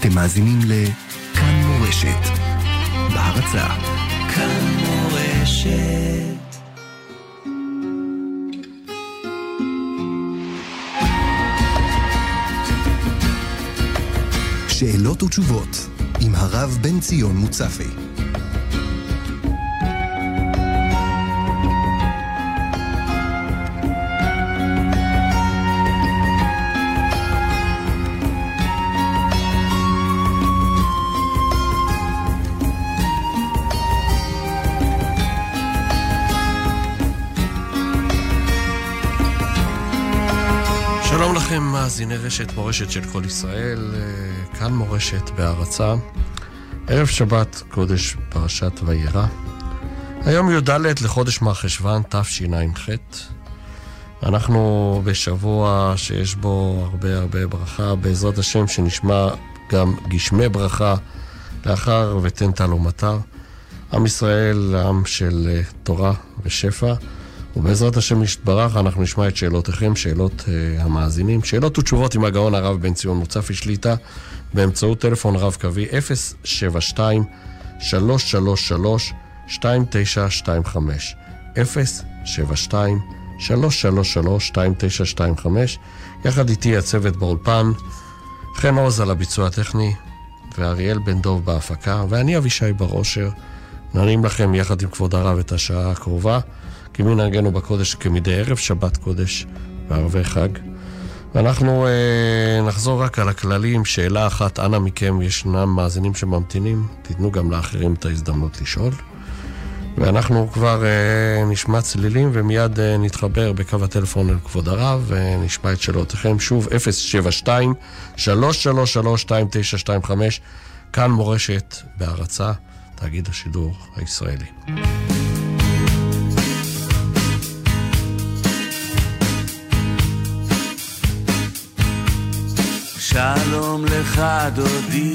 אתם מאזינים לכאן מורשת, בהרצה. כאן מורשת. שאלות ותשובות עם הרב בן ציון מוצפי. מאזיני רשת מורשת של כל ישראל, אה, כאן מורשת בהערצה. ערב שבת, קודש פרשת וירא. היום י"ד לחודש מרחשוון תשע"ח. אנחנו בשבוע שיש בו הרבה הרבה ברכה, בעזרת השם שנשמע גם גשמי ברכה לאחר ותן טל ומטר. עם ישראל, עם של אה, תורה ושפע. ובעזרת השם יתברך אנחנו נשמע את שאלותיכם, שאלות uh, המאזינים, שאלות ותשובות עם הגאון הרב בן ציון מוצפי שליטה באמצעות טלפון רב קווי 072 333 2925 072 333 2925 יחד איתי הצוות באולפן, חן עוז על הביצוע הטכני ואריאל בן דוב בהפקה ואני אבישי בר אושר נענים לכם יחד עם כבוד הרב את השעה הקרובה כמנהגנו בקודש כמדי ערב שבת קודש וערבי חג. ואנחנו אה, נחזור רק על הכללים, שאלה אחת, אנא מכם, ישנם מאזינים שממתינים, תיתנו גם לאחרים את ההזדמנות לשאול. ואנחנו כבר אה, נשמע צלילים ומיד אה, נתחבר בקו הטלפון אל כבוד הרב ונשמע את שאלותיכם. שוב, 072-333-2925, כאן מורשת בהרצה, תאגיד השידור הישראלי. שלום לך דודי,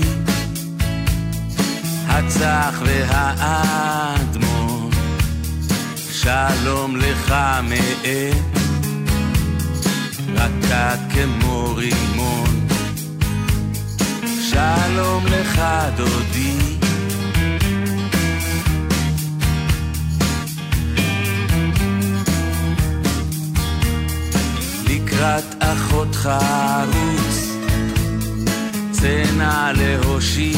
הצח והאדמון, שלום לך מאת, רכה כמו רימון. שלום לך דודי, לקראת אחותך רוץ צנע להושיע,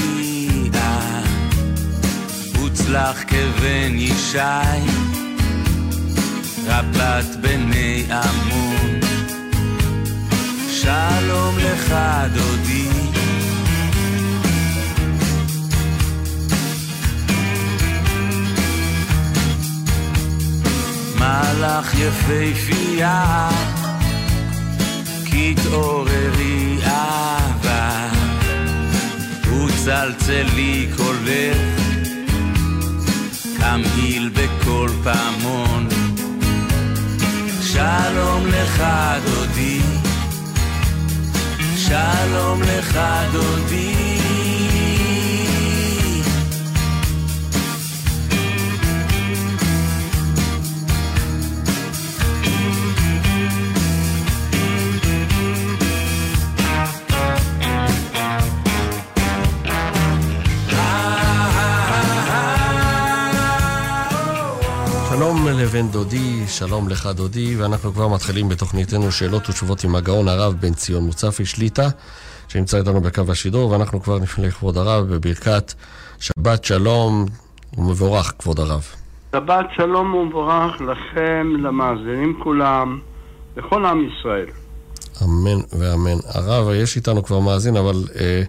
הוצלח כבן ישי, רבת בני עמון. שלום לך דודי, מלאך יפהפייה, כי תעוררי צלצלי קולך, קמהיל בכל פעמון. שלום לך דודי, שלום לך דודי. לבן דודי, שלום לך דודי, ואנחנו כבר מתחילים בתוכניתנו שאלות ותשובות עם הגאון הרב בן ציון מוצפי שליטה, שנמצא איתנו בקו השידור, ואנחנו כבר נפנה לכבוד הרב בברכת שבת שלום ומבורך, כבוד הרב. שבת שלום ומבורך לכם, למאזינים כולם, לכל עם ישראל. אמן ואמן. הרב, יש איתנו כבר מאזין, אבל... אה,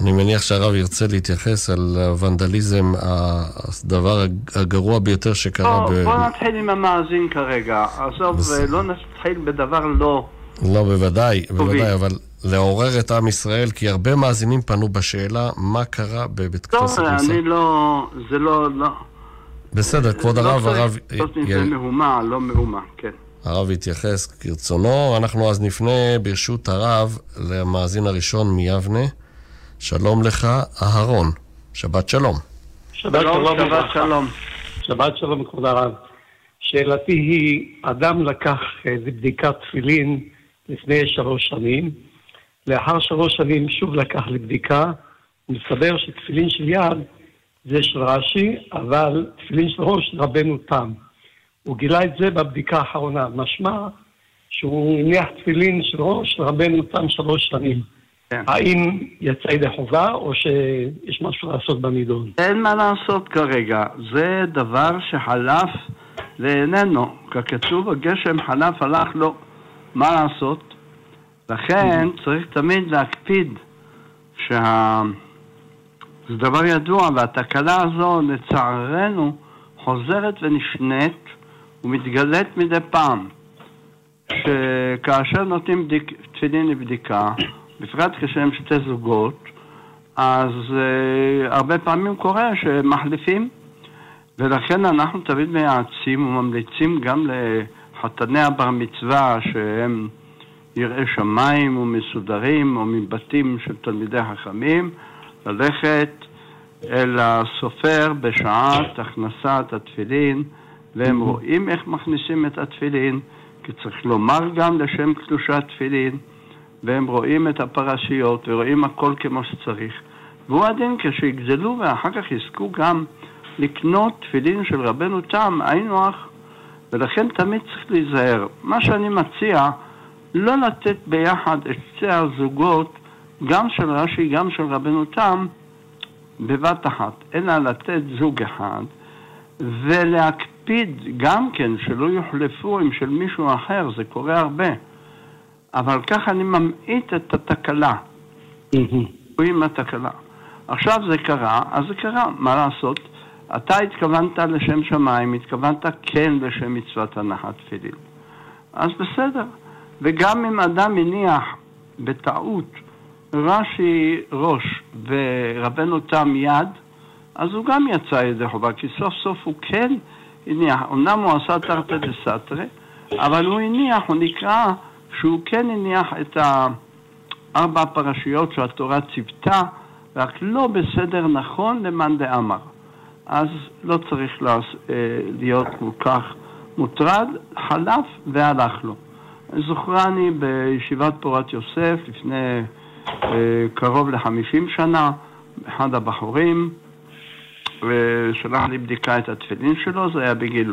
אני מניח שהרב ירצה להתייחס על הוונדליזם, הדבר הגרוע ביותר שקרה בוא, ב... בוא נתחיל עם המאזין כרגע. עזוב, לא נתחיל בדבר לא... לא, בוודאי, בוודאי, אבל לעורר את עם ישראל, כי הרבה מאזינים פנו בשאלה מה קרה בבית כנסת ניסן. טוב, אני לא... זה לא... לא. בסדר, כבוד לא הרב, הרב... לא זה מהומה, לא מהומה, כן. הרב יתייחס כרצונו. אנחנו אז נפנה ברשות הרב למאזין הראשון מיבנה. שלום לך, אהרון. שבת שלום. שבת שלום, שבת שלום. שבת שלום, כבוד הרב. שאלתי היא, אדם לקח לבדיקת תפילין לפני שלוש שנים, לאחר שלוש שנים שוב לקח לבדיקה, מסתבר שתפילין של יד זה של רש"י, אבל תפילין של ראש רבנו תם. הוא גילה את זה בבדיקה האחרונה. משמע שהוא הניח תפילין של ראש רבנו תם שלוש שנים. כן. האם יצא ידי חובה, או שיש משהו לעשות בנידון? אין מה לעשות כרגע. זה דבר שחלף ואיננו. ככתוב, הגשם חלף, הלך לו. מה לעשות? לכן צריך תמיד להקפיד שה... זה דבר ידוע, והתקלה הזו, לצערנו, חוזרת ונשנית ומתגלית מדי פעם. שכאשר נותנים בדיק... תפילין לבדיקה, בפרט כשהם שתי זוגות, אז uh, הרבה פעמים קורה שמחליפים, ולכן אנחנו תמיד מייעצים וממליצים גם לחתני הבר מצווה שהם יראי שמיים ומסודרים או מבתים של תלמידי חכמים, ללכת אל הסופר בשעת הכנסת התפילין, והם רואים איך מכניסים את התפילין, כי צריך לומר גם לשם קדושת תפילין, והם רואים את הפרשיות ורואים הכל כמו שצריך. והוא הדין כשיגזלו ואחר כך יזכו גם לקנות תפילין של רבנו תם, היינו הך, ולכן תמיד צריך להיזהר. מה שאני מציע, לא לתת ביחד את שתי הזוגות, גם של רש"י, גם של רבנו תם, בבת אחת, אלא לתת זוג אחד, ולהקפיד גם כן שלא יוחלפו עם של מישהו אחר, זה קורה הרבה. אבל ככה אני ממעיט את התקלה. רואים התקלה. עכשיו זה קרה, אז זה קרה, מה לעשות? אתה התכוונת לשם שמיים, התכוונת כן לשם מצוות הנחת תפילין. אז בסדר. וגם אם אדם הניח בטעות רש"י ראש ורבנו תם יד, אז הוא גם יצא ידי חובה, כי סוף סוף הוא כן הניח, אמנם הוא עשה תרתי דסתרי, אבל הוא הניח, הוא נקרא שהוא כן הניח את ארבע הפרשיות שהתורה ציוותה, רק לא בסדר נכון למאן דאמר. אז לא צריך אה, להיות כל כך מוטרד, חלף והלך לו. זוכרני בישיבת פורת יוסף לפני אה, קרוב לחמישים שנה, אחד הבחורים שלח לי בדיקה את התפילין שלו, זה היה בגיל,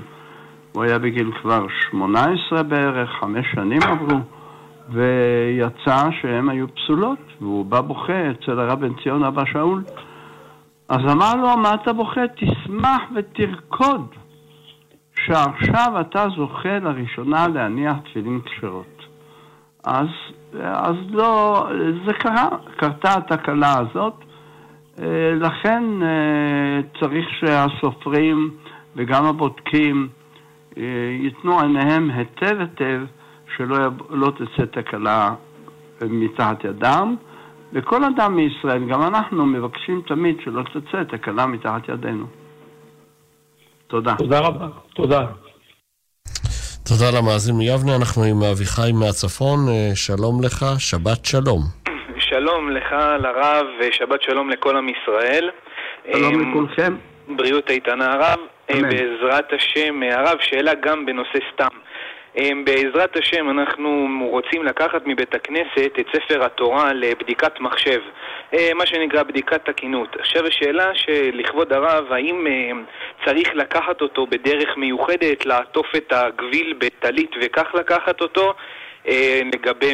הוא היה בגיל כבר שמונה עשרה בערך, חמש שנים עברו, ויצא שהן היו פסולות, והוא בא בוכה אצל הרב בן ציון אבא שאול. אז אמר לו, מה אתה בוכה? תשמח ותרקוד. שעכשיו אתה זוכה לראשונה להניח תפילין כשרות. אז, אז לא, זה קרה, קרתה התקלה הזאת, אה, לכן אה, צריך שהסופרים וגם הבודקים ייתנו עיניהם היטב היטב שלא לא תצא תקלה מתחת ידם, וכל אדם מישראל, גם אנחנו מבקשים תמיד שלא תצא תקלה מתחת ידינו. תודה. תודה רבה. תודה. תודה למאזין מיבנה, אנחנו עם אביחי מהצפון, שלום לך, שבת שלום. שלום לך, לרב, ושבת שלום לכל עם ישראל. שלום אמ, לכולכם. בריאות איתנה הרב. אמ, בעזרת השם, הרב, שאלה גם בנושא סתם. אמ, בעזרת השם אנחנו רוצים לקחת מבית הכנסת את ספר התורה לבדיקת מחשב, מה שנקרא בדיקת תקינות. עכשיו השאלה שלכבוד הרב, האם צריך לקחת אותו בדרך מיוחדת, לעטוף את הגביל בטלית וכך לקחת אותו, אה, לגבי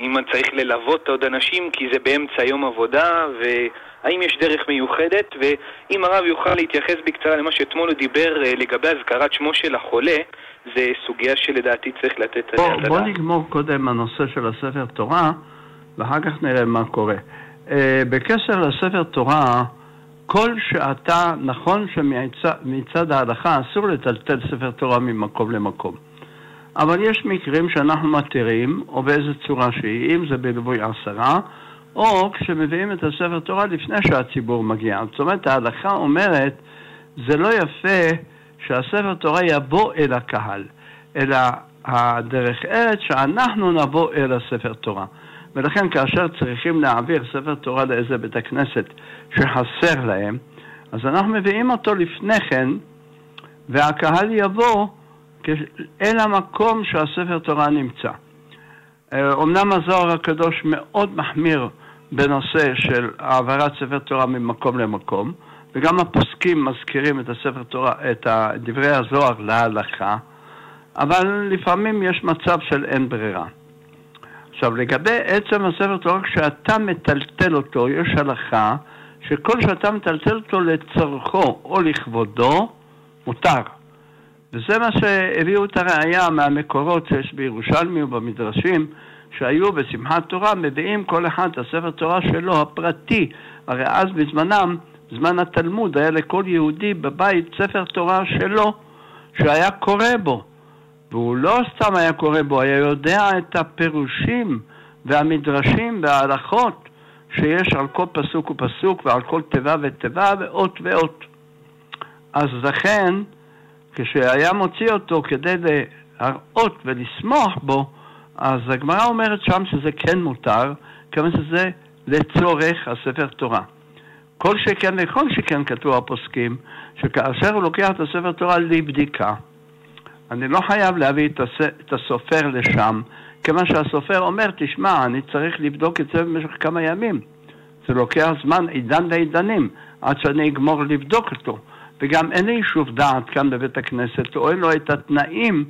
אם צריך ללוות עוד אנשים כי זה באמצע יום עבודה והאם יש דרך מיוחדת ואם הרב יוכל להתייחס בקצרה למה שאתמול הוא דיבר אה, לגבי הזכרת שמו של החולה זה סוגיה שלדעתי צריך לתת את הדעת. בוא נגמור קודם הנושא של הספר תורה ואחר כך נראה מה קורה. אה, בקשר לספר תורה כל שעתה, נכון שמצד ההלכה אסור לטלטל ספר תורה ממקום למקום. אבל יש מקרים שאנחנו מתירים, או באיזה צורה שהיא, אם זה בליווי עשרה, או כשמביאים את הספר תורה לפני שהציבור מגיע. זאת אומרת, ההלכה אומרת, זה לא יפה שהספר תורה יבוא אל הקהל, אלא הדרך ארץ שאנחנו נבוא אל הספר תורה. ולכן כאשר צריכים להעביר ספר תורה לאיזה בית הכנסת שחסר להם, אז אנחנו מביאים אותו לפני כן, והקהל יבוא אל המקום שהספר תורה נמצא. אומנם אה, הזוהר הקדוש מאוד מחמיר בנושא של העברת ספר תורה ממקום למקום, וגם הפוסקים מזכירים את הספר תורה, את דברי הזוהר להלכה, אבל לפעמים יש מצב של אין ברירה. עכשיו, לגבי עצם הספר תורה, כשאתה מטלטל אותו, יש הלכה שכל שאתה מטלטל אותו לצורכו או לכבודו, מותר. וזה מה שהביאו את הראייה מהמקורות שיש בירושלמי ובמדרשים, שהיו בשמחת תורה, מביאים כל אחד את הספר תורה שלו, הפרטי. הרי אז בזמנם, זמן התלמוד, היה לכל יהודי בבית ספר תורה שלו, שהיה קורא בו. והוא לא סתם היה קורא בו, היה יודע את הפירושים והמדרשים וההלכות שיש על כל פסוק ופסוק ועל כל תיבה ותיבה ואות ואות. אז לכן, כשהיה מוציא אותו כדי להראות ולשמוח בו, אז הגמרא אומרת שם שזה כן מותר, כיוון שזה לצורך הספר תורה. כל שכן וכל שכן כתבו הפוסקים, שכאשר הוא לוקח את הספר תורה לבדיקה, אני לא חייב להביא את הסופר לשם, כיוון שהסופר אומר, תשמע, אני צריך לבדוק את זה במשך כמה ימים. זה לוקח זמן, עידן ועידנים, עד שאני אגמור לבדוק אותו. וגם אין לי יישוב דעת כאן בבית הכנסת, או אין לו את התנאים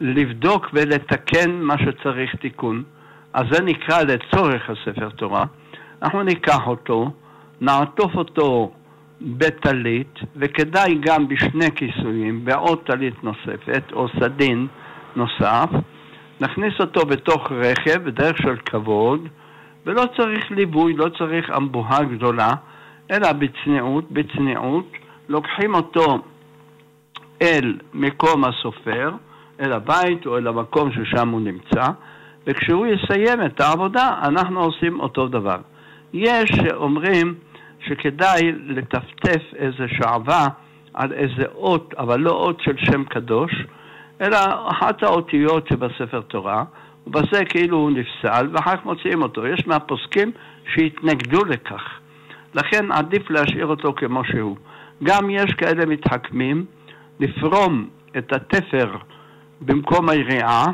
לבדוק ולתקן מה שצריך תיקון. אז זה נקרא לצורך הספר תורה. אנחנו ניקח אותו, נעטוף אותו בטלית, וכדאי גם בשני כיסויים, בעוד טלית נוספת, או סדין נוסף, נכניס אותו בתוך רכב בדרך של כבוד, ולא צריך ליווי, לא צריך אמבוהה גדולה, אלא בצניעות, בצניעות, לוקחים אותו אל מקום הסופר, אל הבית או אל המקום ששם הוא נמצא, וכשהוא יסיים את העבודה, אנחנו עושים אותו דבר. יש שאומרים שכדאי לטפטף איזה שעווה על איזה אות, אבל לא אות של שם קדוש, אלא אחת האותיות שבספר תורה, ובזה כאילו הוא נפסל, ואחר כך מוציאים אותו. יש מהפוסקים שהתנגדו לכך. לכן עדיף להשאיר אותו כמו שהוא. גם יש כאלה מתחכמים לפרום את התפר במקום היריעה,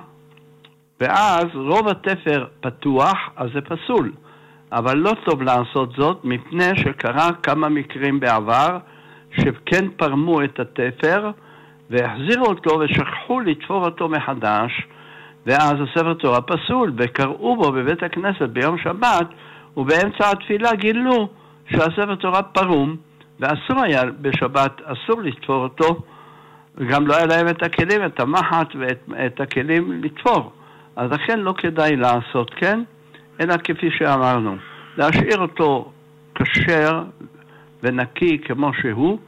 ואז רוב התפר פתוח, אז זה פסול. אבל לא טוב לעשות זאת מפני שקרה כמה מקרים בעבר שכן פרמו את התפר והחזירו אותו ושכחו לתפור אותו מחדש ואז הספר תורה פסול וקראו בו בבית הכנסת ביום שבת ובאמצע התפילה גילו שהספר תורה פרום ואסור היה בשבת, אסור לתפור אותו וגם לא היה להם את הכלים, את המחט ואת הכלים לתפור אז לכן לא כדאי לעשות כן אלא כפי שאמרנו, להשאיר אותו כשר ונקי כמו שהוא,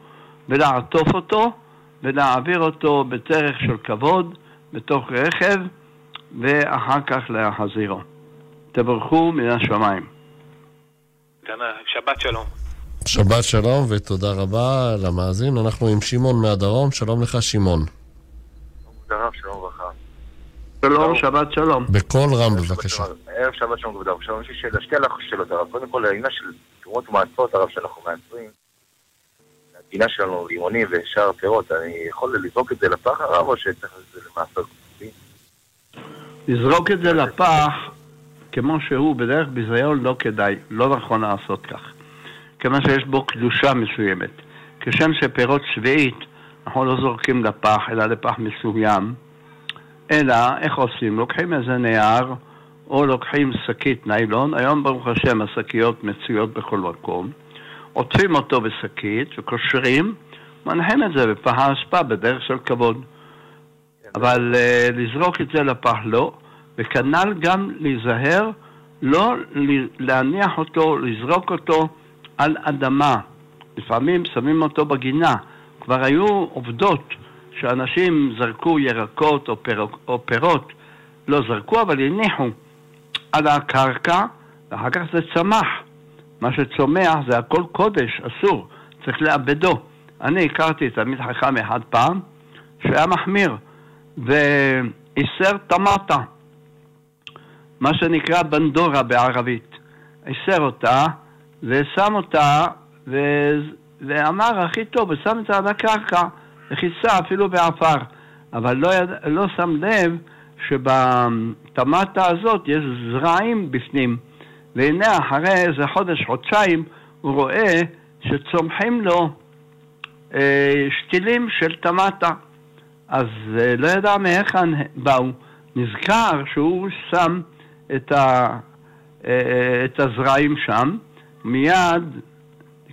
ולעטוף אותו, ולהעביר אותו בדרך של כבוד בתוך רכב, ואחר כך להחזירו. תברכו מן השמיים. שבת שלום. שבת שלום ותודה רבה למאזין. אנחנו עם שמעון מהדרום. שלום לך, שמעון. שלום וברכה. שלום, שבת שלום. בקול רם בבקשה. ערב שבת שלום כבוד הרב. שלום, יש לי שתי שאלות הרב. קודם כל, העניין של תרומות ומעצות הרב שאנחנו מעצרים, הגינה שלנו, לימונים ושאר פירות, אני יכול לזרוק את זה לפח הרב או שצריך את זה למעצות? לזרוק את זה לפח כמו שהוא, בדרך ביזיון לא כדאי, לא נכון לעשות כך. כיוון שיש בו קדושה מסוימת. כשם שפירות שביעית, אנחנו לא זורקים לפח, אלא לפח מסוים. אלא, איך עושים? לוקחים איזה נייר, או לוקחים שקית ניילון, היום ברוך השם השקיות מצויות בכל מקום, עוטפים אותו בשקית וקושרים, מנחים את זה בפח האשפה בדרך של כבוד. אבל uh, לזרוק את זה לפח לא, וכנ"ל גם להיזהר לא להניח אותו, לזרוק אותו על אדמה. לפעמים שמים אותו בגינה. כבר היו עובדות שאנשים זרקו ירקות או, פיר, או פירות, לא זרקו אבל הניחו על הקרקע ואחר כך זה צמח. מה שצומח זה הכל קודש, אסור, צריך לאבדו. אני הכרתי תלמיד חכם אחד פעם שהיה מחמיר ואיסר טמטה, מה שנקרא בנדורה בערבית. איסר אותה ושם אותה ו... ואמר הכי טוב, ושם את זה על הקרקע. וכיסה אפילו בעפר, אבל לא, יד... לא שם לב שבטמטה הזאת יש זרעים בפנים, והנה אחרי איזה חודש, חודשיים, הוא רואה שצומחים לו אה, שתילים של טמטה. אז אה, לא ידע מאיך באו. נזכר שהוא שם את, ה, אה, את הזרעים שם, מיד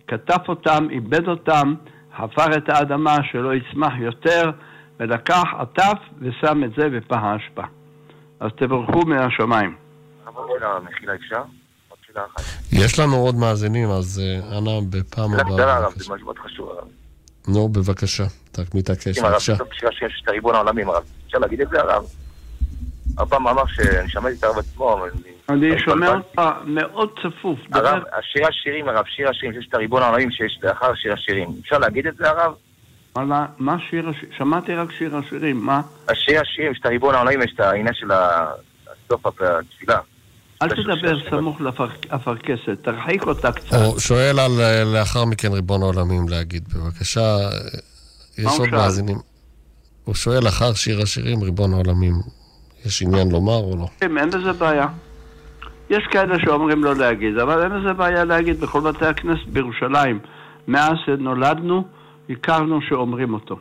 כתב אותם, איבד אותם, חפר את האדמה שלא יצמח יותר, ולקח עטף ושם את זה בפח האשפה. אז תברכו מהשמיים. יש לנו עוד מאזינים, אז אה, אנא בפעם הבאה. קצרה הרב, זה משהו מאוד חשוב הרב. נו, בבקשה, אתה מתעקש, בבקשה. אם הרב, בשביל שיש את הריבון העולמים, הרב. אפשר להגיד את זה הרב? הפעם אמר שאני שמעתי את הרב עצמו, אבל... אני שומע אותך מאוד צפוף. הרב, השיר השירים, הרב, שיר השירים, שיש את הריבון העולמים שיש לאחר שיר השירים. אפשר להגיד את זה, הרב? מה שיר השירים? שמעתי רק שיר השירים, מה? השיר השירים, יש את הריבון העולמים, יש את העניין של הסוף התפילה. אל תדבר סמוך לאפרכסת, תרחיק אותה קצת. הוא שואל על אה, לאחר מכן ריבון העולמים להגיד, בבקשה. אה, יש עוד מאזינים. הוא שואל אחר שיר השירים, ריבון העולמים. יש עניין לומר או לא? כן, אין בזה בעיה. יש כאלה שאומרים לא להגיד, אבל אין בזה בעיה להגיד בכל בתי הכנסת בירושלים. מאז שנולדנו, הכרנו שאומרים אותו.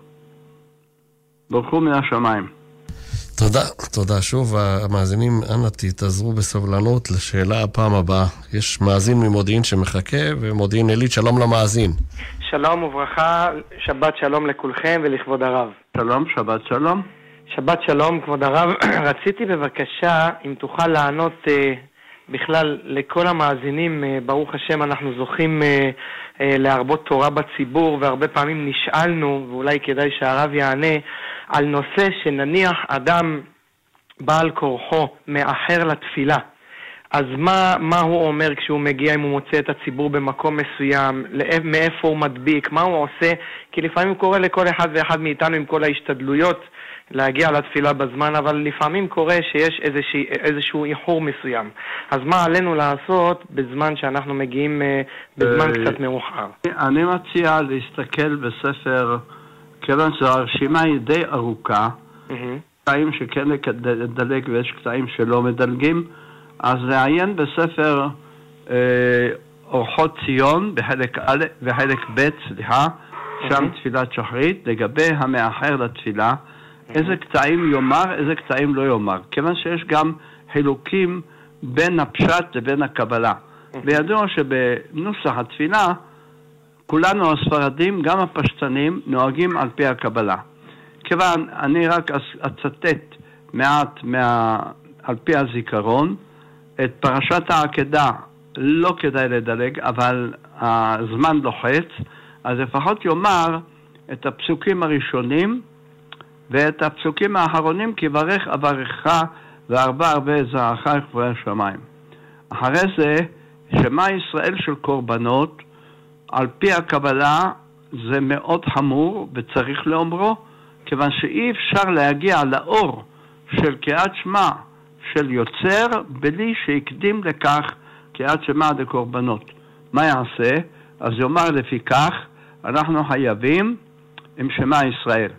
ברכו מן השמיים. תודה, תודה. שוב, המאזינים, אנא תתעזרו בסובלנות לשאלה הפעם הבאה. יש מאזין ממודיעין שמחכה, ומודיעין עילית, שלום למאזין. שלום וברכה, שבת שלום לכולכם ולכבוד הרב. שלום, שבת שלום. שבת שלום, כבוד הרב. רציתי בבקשה, אם תוכל לענות אה, בכלל לכל המאזינים, אה, ברוך השם, אנחנו זוכים אה, אה, להרבות תורה בציבור, והרבה פעמים נשאלנו, ואולי כדאי שהרב יענה, על נושא שנניח אדם בעל כורחו מאחר לתפילה. אז מה, מה הוא אומר כשהוא מגיע, אם הוא מוצא את הציבור במקום מסוים, מאיפה הוא מדביק, מה הוא עושה? כי לפעמים קורה לכל אחד ואחד מאיתנו עם כל ההשתדלויות להגיע לתפילה בזמן, אבל לפעמים קורה שיש איזשה, איזשהו איחור מסוים. אז מה עלינו לעשות בזמן שאנחנו מגיעים אה, בזמן אה, קצת מאוחר? אני מציע להסתכל בספר, כיוון שהרשימה היא די ארוכה, קטעים שכן לדלג ויש קטעים שלא מדלגים, אז לעיין בספר אה, אורחות ציון בחלק א' וחלק ב', סליחה, שם תפילת שחרית, לגבי המאחר לתפילה. איזה קטעים יאמר, איזה קטעים לא יאמר. כיוון שיש גם חילוקים בין הפשט לבין הקבלה. וידוע שבנוסח התפילה, כולנו הספרדים, גם הפשטנים, נוהגים על פי הקבלה. כיוון, אני רק אצטט מעט מה, על פי הזיכרון, את פרשת העקדה לא כדאי לדלג, אבל הזמן לוחץ, אז לפחות יאמר את הפסוקים הראשונים, ואת הפסוקים האחרונים, כי ברך אברכך וארבע הרבה זרעך לכבודי השמיים. אחרי זה, שמע ישראל של קורבנות, על פי הקבלה זה מאוד חמור וצריך לאומרו, כיוון שאי אפשר להגיע לאור של קריאת שמע של יוצר בלי שהקדים לכך קריאת שמע לקורבנות. מה יעשה? אז יאמר לפיכך, אנחנו חייבים עם שמע ישראל.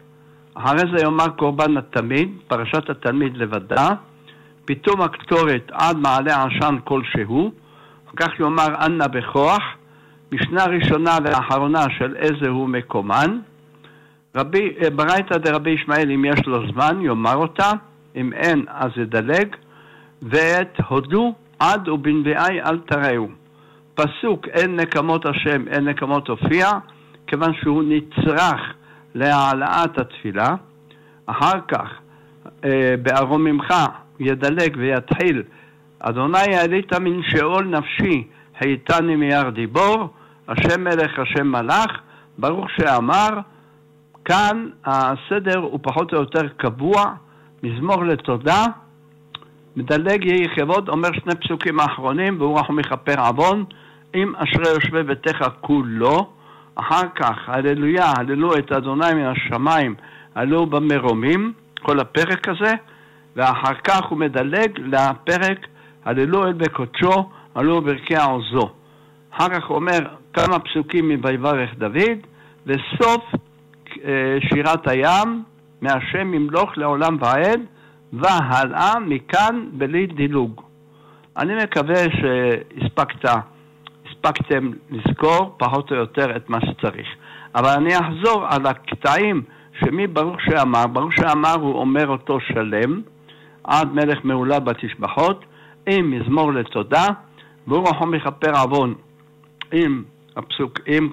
אחרי זה יאמר קורבן התמיד, פרשת התלמיד לבדה, פתאום הקטורת עד מעלה עשן כלשהו, כך יאמר אנא בכוח, משנה ראשונה ואחרונה של איזה הוא מקומן, רבי, אה, ברייתא דרבי ישמעאל, אם יש לו זמן, יאמר אותה, אם אין, אז ידלג, ואת הודו עד ובנביאי אל תראו. פסוק אין נקמות השם, אין נקמות הופיע, כיוון שהוא נצרך להעלאת התפילה, אחר כך אה, בארוממך ידלג ויתחיל אדוני העלית מן שאול נפשי, היתני מיד דיבור, השם מלך, השם מלך, ברוך שאמר, כאן הסדר הוא פחות או יותר קבוע, מזמור לתודה, מדלג יהי כבוד, אומר שני פסוקים האחרונים, והוא רחום מכפר עוון, אם אשרי יושבי ביתך כולו, אחר כך, הללויה, הללו את אדוני מן השמיים, הללו במרומים, כל הפרק הזה, ואחר כך הוא מדלג לפרק הללו אל בקודשו, הללו ברכי העוזו. אחר כך הוא אומר כמה פסוקים מ"ויברך דוד", וסוף אה, שירת הים, מהשם ימלוך לעולם ועד, והלאה מכאן בלי דילוג. אני מקווה שהספקת, הספקתם לזכור פחות או יותר את מה שצריך. אבל אני אחזור על הקטעים שמברוך שאמר, ברוך שאמר הוא אומר אותו שלם, עד מלך מעולה בתשבחות, עם מזמור לתודה, והוא רחום מכפר עוון עם הפסוק, עם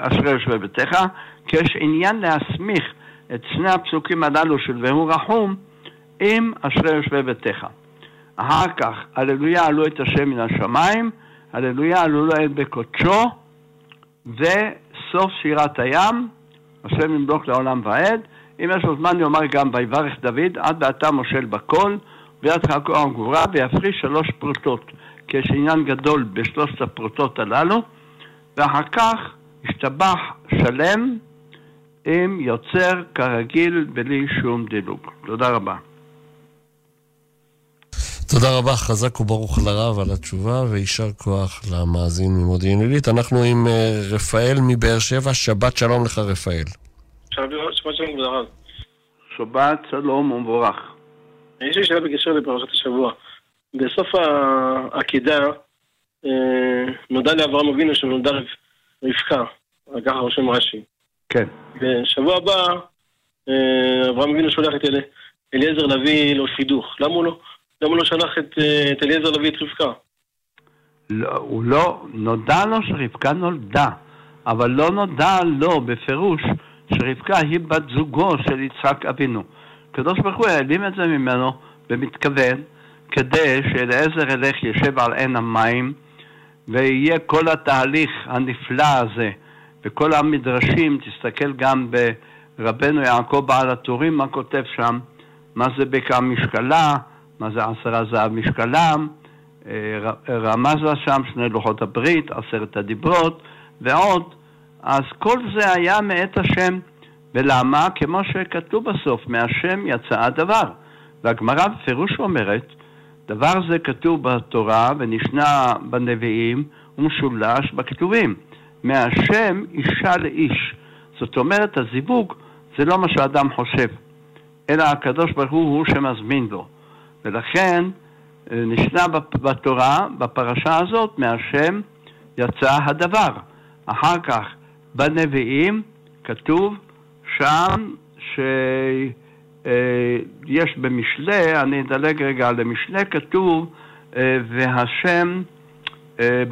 אשרי יושבי ביתך, כי יש עניין להסמיך את שני הפסוקים הללו של והוא רחום עם אשרי יושבי ביתך. אחר כך, הללויה עלו את השם מן השמיים, הללויה עלו לו את בקודשו, וסוף שירת הים, השם ימלוך לעולם ועד. אם יש לו זמן יאמר גם ויברך דוד, עד ועתה מושל בכל, ויד חלקו הגבורה, ויפריש שלוש פרוטות, כי יש עניין גדול בשלושת הפרוטות הללו, ואחר כך השתבח שלם עם יוצר כרגיל בלי שום דילוג. תודה רבה. תודה רבה, חזק וברוך לרב על התשובה, ויישר כוח למאזין ממודיעין עילית. אנחנו עם אה, רפאל מבאר שבע, שבת שלום לך רפאל. שבת שלום לרב. שבת שלום ומבורך. יש לי שאלה בקשר לפרשת השבוע. בסוף העקידה אה, נודע לאברהם אבינו שנולדה רבקה, ככה רושם רש"י. כן. בשבוע הבא אה, אברהם אבינו שולח את אליעזר להביא לו שידוך. למה הוא לא, למה לא שלח את, אה, את אליעזר להביא את רבקה? לא, הוא לא, נודע לו שרבקה נולדה, אבל לא נודע לו בפירוש שרבקה היא בת זוגו של יצחק אבינו. הקדוש ברוך הוא העלים את זה ממנו במתכוון, כדי שאליעזר ילך ישב על עין המים, ויהיה כל התהליך הנפלא הזה, וכל המדרשים, תסתכל גם ברבנו יעקב בעל הטורים, מה כותב שם, מה זה בקע משקלה, מה זה עשרה זהב משקלם, אה, רמזה שם שני לוחות הברית, עשרת הדיברות ועוד. אז כל זה היה מאת השם. ולמה? כמו שכתוב בסוף, מהשם יצא הדבר. והגמרא בפירוש אומרת, דבר זה כתוב בתורה ונשנה בנביאים ומשולש בכתובים. מהשם אישה לאיש. זאת אומרת, הזיווג זה לא מה שאדם חושב, אלא הקדוש ברוך הוא הוא שמזמין לו. ולכן אה, נשנה בתורה, בפרשה הזאת, מהשם יצא הדבר. אחר כך בנביאים כתוב שם שיש אה, במשלי, אני אדלג רגע על המשלי, כתוב אה, והשם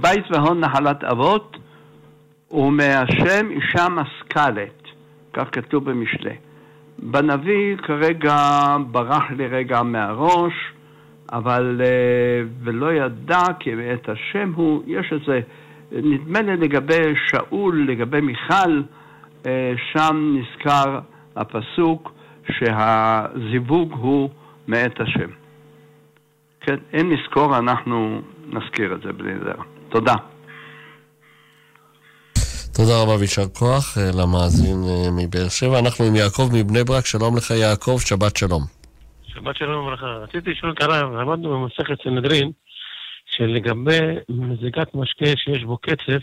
בית והון נחלת אבות ומהשם אישה משכלת, כך כתוב במשלי. בנביא כרגע ברח לי רגע מהראש, אבל אה, ולא ידע כי את השם הוא, יש איזה, נדמה לי לגבי שאול, לגבי מיכל, אה, שם נזכר הפסוק שהזיווג הוא מאת השם. כן, אם נזכור אנחנו נזכיר את זה בלי זה. תודה. תודה רבה ויישר כוח אה, למאזין אה, מבאר שבע. אנחנו עם יעקב מבני ברק, שלום לך יעקב, שבת שלום. שבת שלום וברכה. רציתי לשאול את הרב, למדנו במסכת סנהדרין, שלגבי מזיגת משקה שיש בו קצף,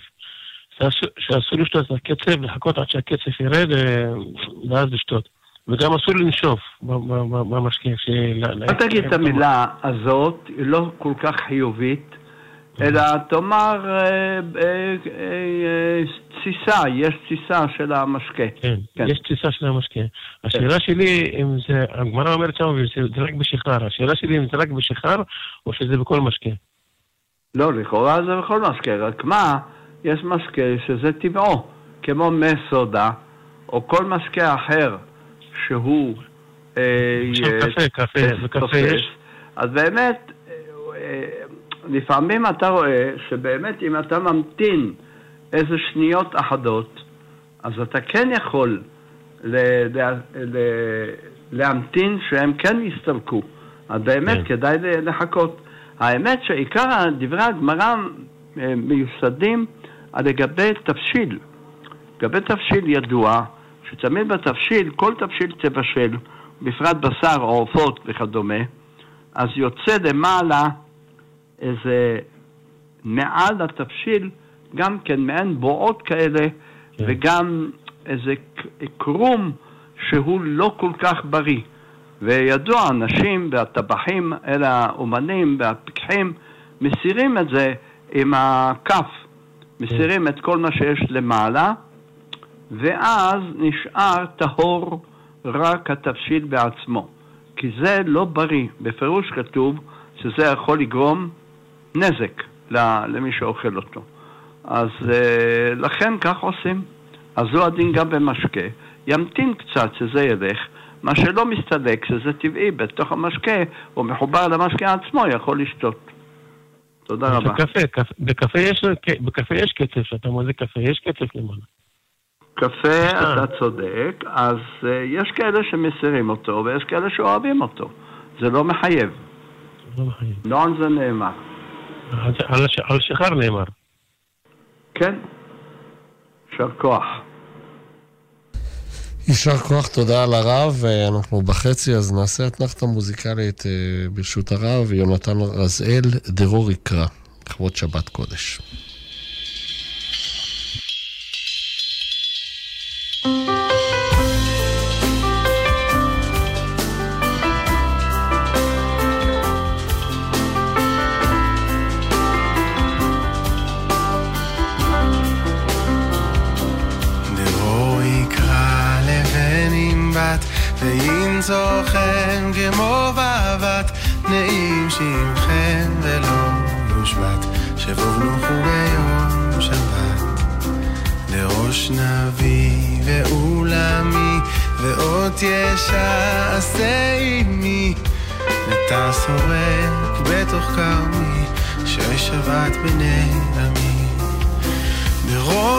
שאסור לשתות את הקצף, לחכות עד שהקצף ירד אה, ואז לשתות. וגם אסור לנשוף במשקה. אל תגיד את המילה הזאת, היא לא כל כך חיובית. אלא תאמר אה, אה, אה, תסיסה, יש תסיסה של המשקה. כן, כן. יש תסיסה של המשקה. השאלה שלי, אם זה, הגמרא אומרת שם, זה רק בשיכר. השאלה שלי אם זה רק בשיכר, או שזה בכל משקה. לא, לכאורה זה בכל משקה, רק מה, יש משקה שזה טבעו, כמו מי סודה, או כל משקה אחר שהוא... עכשיו קפה, קפה, וקפה יש. אז באמת, לפעמים אתה רואה שבאמת אם אתה ממתין איזה שניות אחדות, אז אתה כן יכול ל- ל- ל- להמתין שהם כן יסתלקו. אז באמת כן. כדאי לחכות. האמת שעיקר דברי הגמרא אה, מיוסדים לגבי תבשיל. לגבי תבשיל ידוע שתמיד בתבשיל, כל תבשיל תבשל, בפרט בשר או עופות וכדומה, אז יוצא למעלה איזה מעל התבשיל גם כן מעין בועות כאלה, כן. וגם איזה קרום שהוא לא כל כך בריא. וידוע, הנשים והטבחים, אלה האומנים והפיקחים, מסירים את זה עם הכף, מסירים את כל מה שיש למעלה, ואז נשאר טהור רק התבשיל בעצמו. כי זה לא בריא. בפירוש כתוב שזה יכול לגרום נזק למי שאוכל אותו. אז אה, לכן כך עושים. אז זו הדין גם במשקה. ימתין קצת שזה ילך. מה שלא מסתלק, שזה טבעי, בתוך המשקה, או מחובר למשקה עצמו, יכול לשתות. תודה רבה. בקפה, קפה, בקפה, יש, בקפה יש קצף, אתה מודה קפה, יש קצף למעלה. קפה, אתה צודק, אז uh, יש כאלה שמסירים אותו ויש כאלה שאוהבים אותו. זה לא מחייב. לא מחייב. לא על זה נאמר. על, שחר נאמר. כן. יישר כוח. יישר כוח, תודה על הרב. אנחנו בחצי, אז נעשה אתנחתא מוזיקלית אה, ברשות הרב. יונתן רזאל, דרור יקרא, לכבוד שבת קודש. למצוא חן כמו ואהבת נעים שמכם ולא יושבת שבו בנוחו ביום שבת. לראש נביא ואולמי ואות ישע עשה עימי נטע סורק בתוך כרמי שבת בני עמי. לראש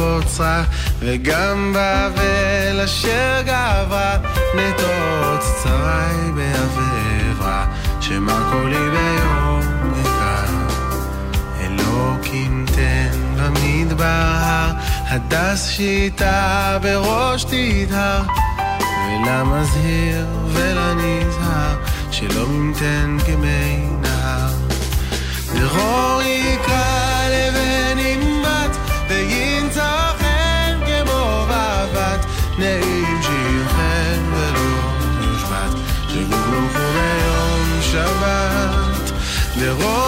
בוצרה, וגם בבל אשר גברה, נטות צרי בעברה, שמא קולי ביום אקרא. אלוקים תן במדבר הר, הדס שיטה בראש תדהר, ולמזהיר ולנזהר, שלא ממתן כמי נהר. דרור לראות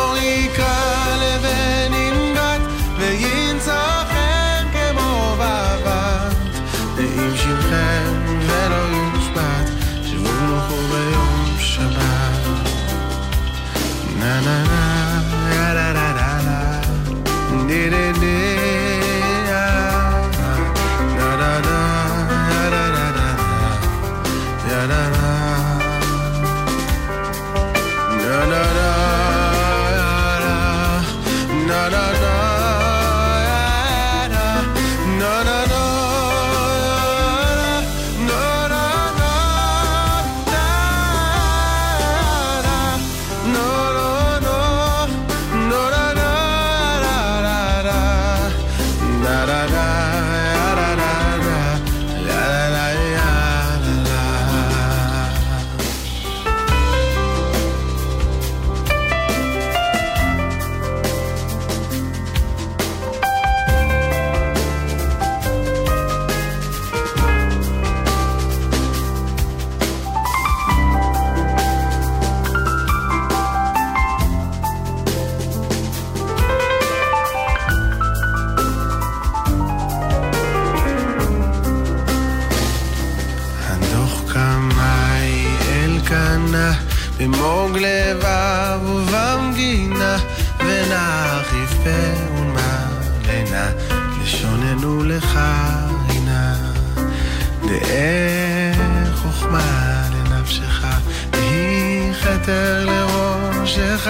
כתר לראשך,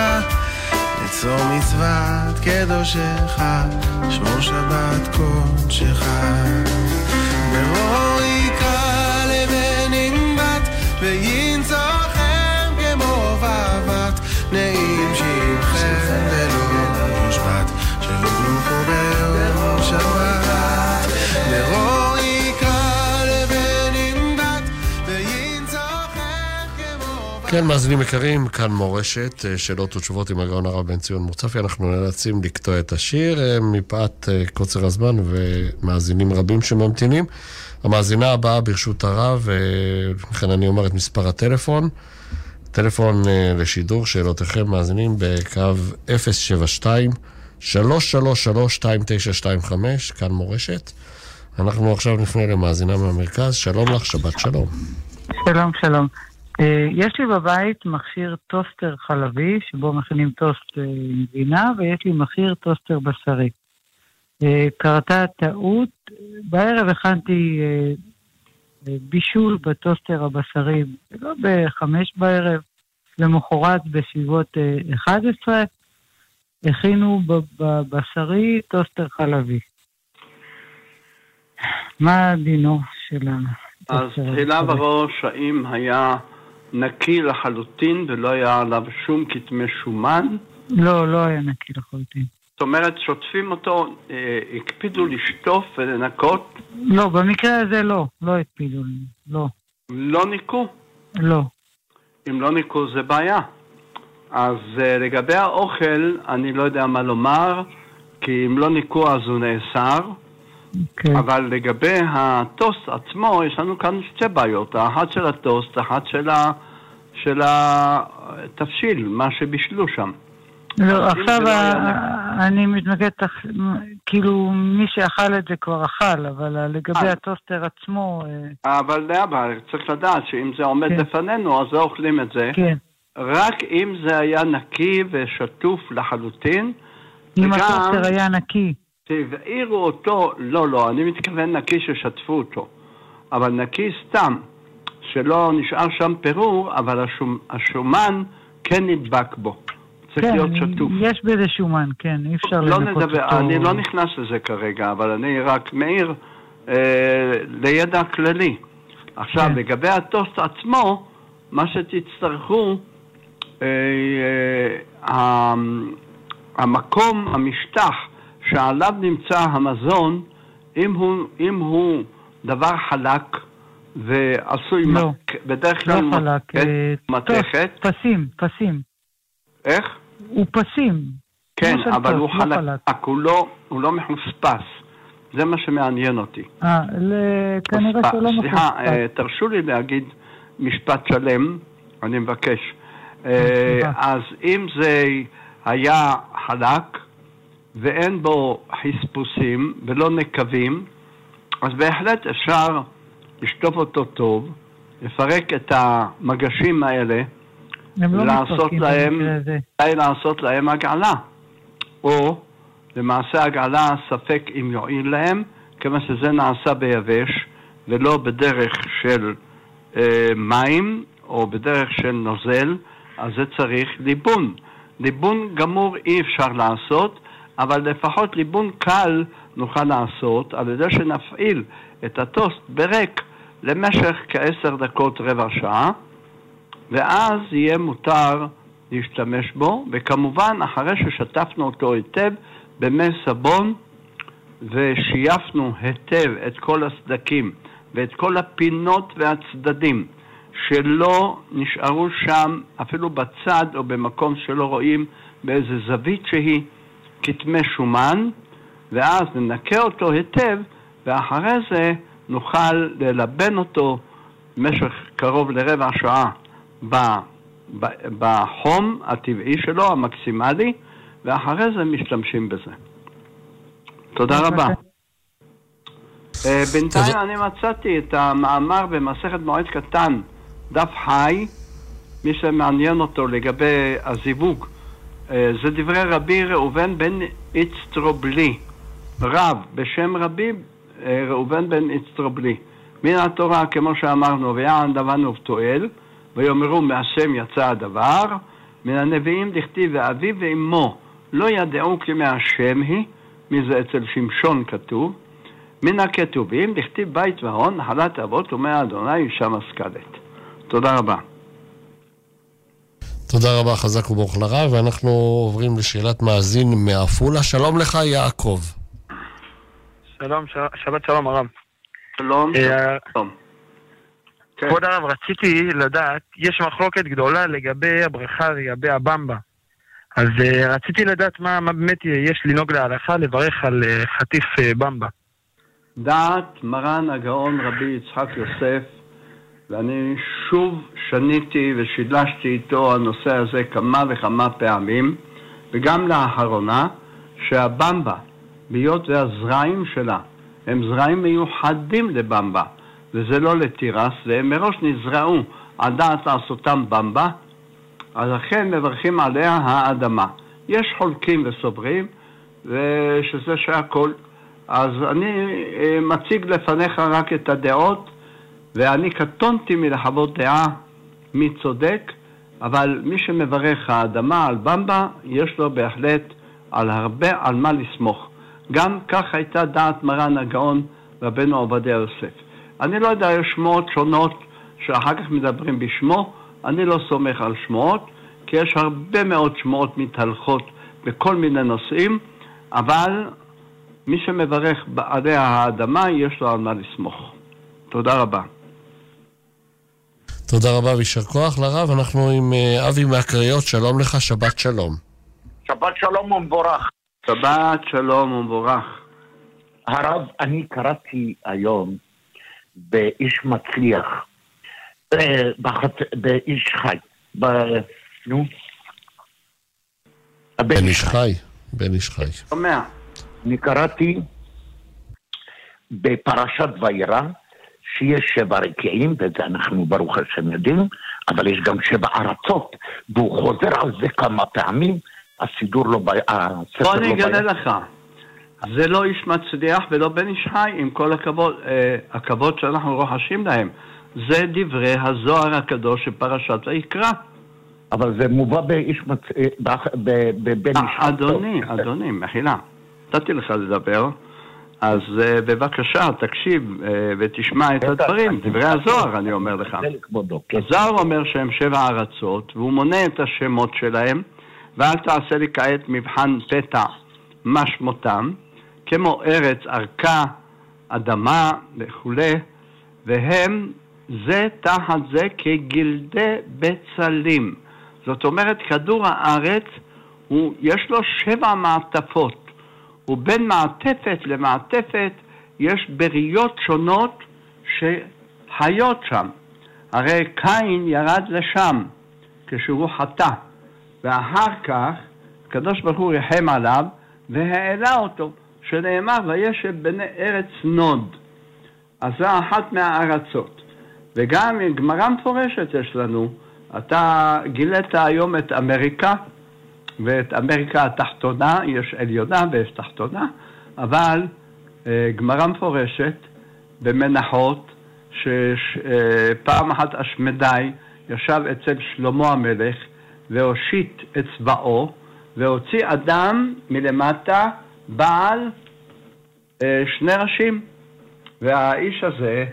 לצור מצוות קדושך, שמור שבת קודשך. באור יקרא לבן עם בת, ויהי... כן, מאזינים יקרים, כאן מורשת, אה, שאלות ותשובות עם הגאון הרב בן ציון מוצפי. אנחנו נאלצים לקטוע את השיר אה, מפאת אה, קוצר הזמן ומאזינים רבים שממתינים. המאזינה הבאה ברשות הרב, ולכן אני אומר את מספר הטלפון. טלפון לשידור, שאלותיכם מאזינים בקו 072 333 2925 כאן מורשת. אנחנו עכשיו נפנה למאזינה מהמרכז, שלום לך, שבת שלום. שלום, שלום. אה, יש לי בבית מכשיר טוסטר חלבי, שבו מכינים טוסט אה, עם גבינה, ויש לי מכשיר טוסטר בשרי. אה, קרתה טעות, בערב הכנתי בישול בטוסטר הבשרי, לא בחמש בערב, למחרת בסביבות 11, הכינו בבשרי טוסטר חלבי. מה דינו שלנו? אז תחילה בראש, האם היה נקי לחלוטין ולא היה עליו שום כתמי שומן? לא, לא היה נקי לחלוטין. זאת אומרת, שוטפים אותו, אה, הקפידו לשטוף ולנקות? לא, במקרה הזה לא, לא הקפידו, לא. לא ניקו? לא. אם לא ניקו זה בעיה. אז אה, לגבי האוכל, אני לא יודע מה לומר, כי אם לא ניקו אז הוא נאסר. Okay. כן. אבל לגבי הטוסט עצמו, יש לנו כאן שתי בעיות, האחת של הטוסט, האחת של, ה... של התבשיל, מה שבישלו שם. לא, עכשיו לא ה... אני מתמקדת, כאילו מי שאכל את זה כבר אכל, אבל לגבי אה. הטוסטר עצמו... אה, אבל להבא, צריך לדעת שאם זה עומד כן. לפנינו, אז לא אוכלים את זה. כן. רק אם זה היה נקי ושטוף לחלוטין. אם וגם... הטוסטר היה נקי. שהבעירו אותו, לא, לא, אני מתכוון נקי ששטפו אותו, אבל נקי סתם, שלא נשאר שם פירור, אבל השומ, השומן כן נדבק בו. צריך כן, להיות שטוף. יש בזה שומן, כן, אי אפשר לא לנקות נדבר, אותו. אני לא נכנס לזה כרגע, אבל אני רק מעיר אה, לידע כללי. עכשיו, כן. לגבי הטוסט עצמו, מה שתצטרכו, אה, אה, המקום, המשטח, שעליו נמצא המזון, אם הוא, אם הוא דבר חלק ועשוי לא, מק... בדרך כלל לא חלק, אה, מתכת. פסים, פסים. איך? הוא פסים. כן, אבל הוא לא חלק, חלק. הוא, לא, הוא לא מחוספס. זה מה שמעניין אותי. אה, כנראה שלא מחוספס. סליחה, אה, תרשו לי להגיד משפט שלם, אני מבקש. אה, אז אם זה היה חלק, ואין בו חספוסים ולא נקבים, אז בהחלט אפשר לשטוף אותו טוב, לפרק את המגשים האלה, לא לעשות להם, לעשות להם הגעלה. או למעשה הגעלה ספק אם יועיל להם, כיוון שזה נעשה ביבש ולא בדרך של אה, מים או בדרך של נוזל, אז זה צריך ליבון. ליבון גמור אי אפשר לעשות, אבל לפחות ליבון קל נוכל לעשות על ידי שנפעיל את הטוסט בריק למשך כעשר דקות רבע שעה, ואז יהיה מותר להשתמש בו, וכמובן אחרי ששטפנו אותו היטב במי סבון ושייפנו היטב את כל הסדקים ואת כל הפינות והצדדים שלא נשארו שם אפילו בצד או במקום שלא רואים באיזה זווית שהיא, כתמי שומן, ואז ננקה אותו היטב, ואחרי זה נוכל ללבן אותו במשך קרוב לרבע שעה בחום הטבעי שלו, המקסימלי, ואחרי זה משתמשים בזה. תודה רבה. אה, בינתיים אני מצאתי את המאמר במסכת מועד קטן, דף חי, מי שמעניין אותו לגבי הזיווג זה דברי רבי ראובן בן איצטרובלי, רב בשם רבי אה, ראובן בן איצטרובלי. מן התורה, כמו שאמרנו, ויען דבן ובתועל, ויאמרו מהשם יצא הדבר, מן הנביאים דכתיב ואביו ואמו לא ידעו כי מהשם היא, מי זה אצל שמשון כתוב, מן הכתובים דכתיב בית והון, נחלת אבות ומאדוני אישה משכלת. תודה רבה. תודה רבה, חזק וברוך לרב, ואנחנו עוברים לשאלת מאזין מעפולה. שלום לך, יעקב. שלום, ש... שבת שלום, הרב. שלום, אה, שלום. כבוד הרב, רציתי לדעת, יש מחלוקת גדולה לגבי הברכה לגבי הבמבה. אז uh, רציתי לדעת מה, מה באמת יש לנהוג להלכה לברך על uh, חטיף במבה. דעת מרן הגאון רבי יצחק יוסף, ואני שוב שניתי ושילשתי איתו הנושא הזה כמה וכמה פעמים, וגם לאחרונה, שהבמבה, בהיות והזרעים שלה הם זרעים מיוחדים לבמבה, וזה לא לתירס, והם מראש נזרעו על דעת לעשותם במבה, אז לכן מברכים עליה האדמה. יש חולקים וסוברים, ושזה שהכל. אז אני אה, מציג לפניך רק את הדעות, ואני קטונתי מלחוות דעה מי צודק, אבל מי שמברך האדמה על במבה, יש לו בהחלט על הרבה על מה לסמוך. גם כך הייתה דעת מרן הגאון רבנו עובדיה יוסף. אני לא יודע, יש שמועות שונות שאחר כך מדברים בשמו, אני לא סומך על שמועות, כי יש הרבה מאוד שמועות מתהלכות בכל מיני נושאים, אבל מי שמברך בעלי האדמה, יש לו על מה לסמוך. תודה רבה. תודה רבה ויישר כוח לרב. אנחנו עם אה, אבי מהקריות, שלום לך, שבת שלום. שבת שלום ומבורך. שבת שלום ומבורך. הרב, אני קראתי היום באיש מצליח, אה, באיש חי, ב... נו. בן איש חי. בן איש חי. שומע. אני קראתי בפרשת וירא שיש שבע רקיעים, ואת זה אנחנו ברוך השם יודעים, אבל יש גם שבע ארצות, והוא חוזר על זה כמה פעמים, הסידור לא... הספר בוא לא... אני אגלה בעיה. לך. זה לא איש מצליח ולא בן איש חי, עם כל הכבוד, אה, הכבוד שאנחנו רוחשים להם. זה דברי הזוהר הקדוש של פרשת ויקרא. אבל זה מובא באיש מצ... אה, בבן איש חי. אדוני, אדוני, מחילה. נתתי לך לדבר, אז אה, בבקשה, תקשיב אה, ותשמע את הדברים, דברי הזוהר, אני אומר לך. כן. הזוהר אומר שהם שבע ארצות, והוא מונה את השמות שלהם, ואל תעשה לי כעת מבחן פתע מה שמותם, כמו ארץ, ארכה, אדמה וכולי, והם זה תחת זה כגלדי בצלים. זאת אומרת, כדור הארץ, הוא, יש לו שבע מעטפות, ובין מעטפת למעטפת יש בריות שונות שחיות שם. הרי קין ירד לשם כשהוא חטא, ואחר כך הקדוש ברוך הוא ריחם עליו והעלה אותו, שנאמר וישב בני ארץ נוד. אז זו אחת מהארצות. וגם גמרא מפורשת יש לנו, אתה גילית היום את אמריקה, ואת אמריקה התחתונה, יש עליונה ויש תחתונה, אבל אה, גמרא מפורשת במנחות, שפעם אחת אשמדי ישב אצל שלמה המלך והושיט את צבאו והוציא אדם מלמטה בעל אה, שני ראשים. והאיש הזה,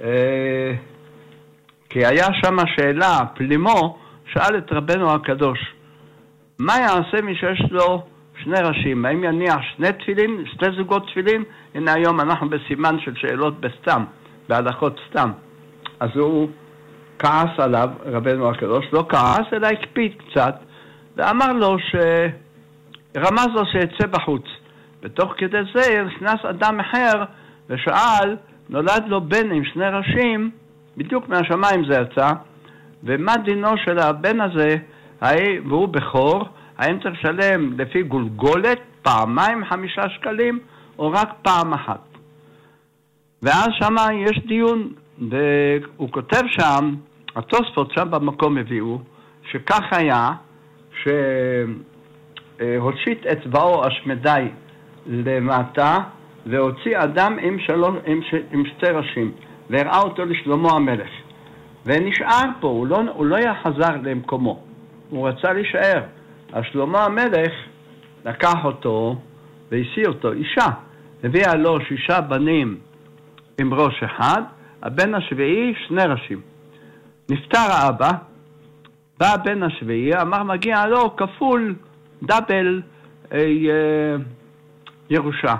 אה, כי היה שם שאלה, פלימו, שאל את רבנו הקדוש, מה יעשה מי שיש לו שני ראשים? האם יניח שני תפילין, שתי זוגות תפילין? הנה היום אנחנו בסימן של שאלות בסתם, בהלכות סתם. אז הוא כעס עליו, רבנו הקדוש, לא כעס, אלא הקפיד קצת, ואמר לו שרמז לו שיצא בחוץ. ותוך כדי זה נכנס אדם אחר ושאל, נולד לו בן עם שני ראשים, בדיוק מהשמיים זה יצא, ומה דינו של הבן הזה, והוא בכור, האם צריך לשלם לפי גולגולת פעמיים חמישה שקלים, או רק פעם אחת? ואז שמה יש דיון, והוא כותב שם, התוספות שם במקום הביאו, שכך היה, שהושיט אצבעו אשמדי למטה, והוציא אדם עם, שלוש, עם, ש, עם שתי ראשים, והראה אותו לשלמה המלך. ונשאר פה, הוא לא, הוא לא היה חזר למקומו, הוא רצה להישאר. אז שלמה המלך לקח אותו והשיא אותו, אישה. הביאה לו שישה בנים עם ראש אחד, הבן השביעי שני ראשים. נפטר האבא, בא הבן השביעי, אמר מגיע לו כפול דאבל אה, אה, ירושה.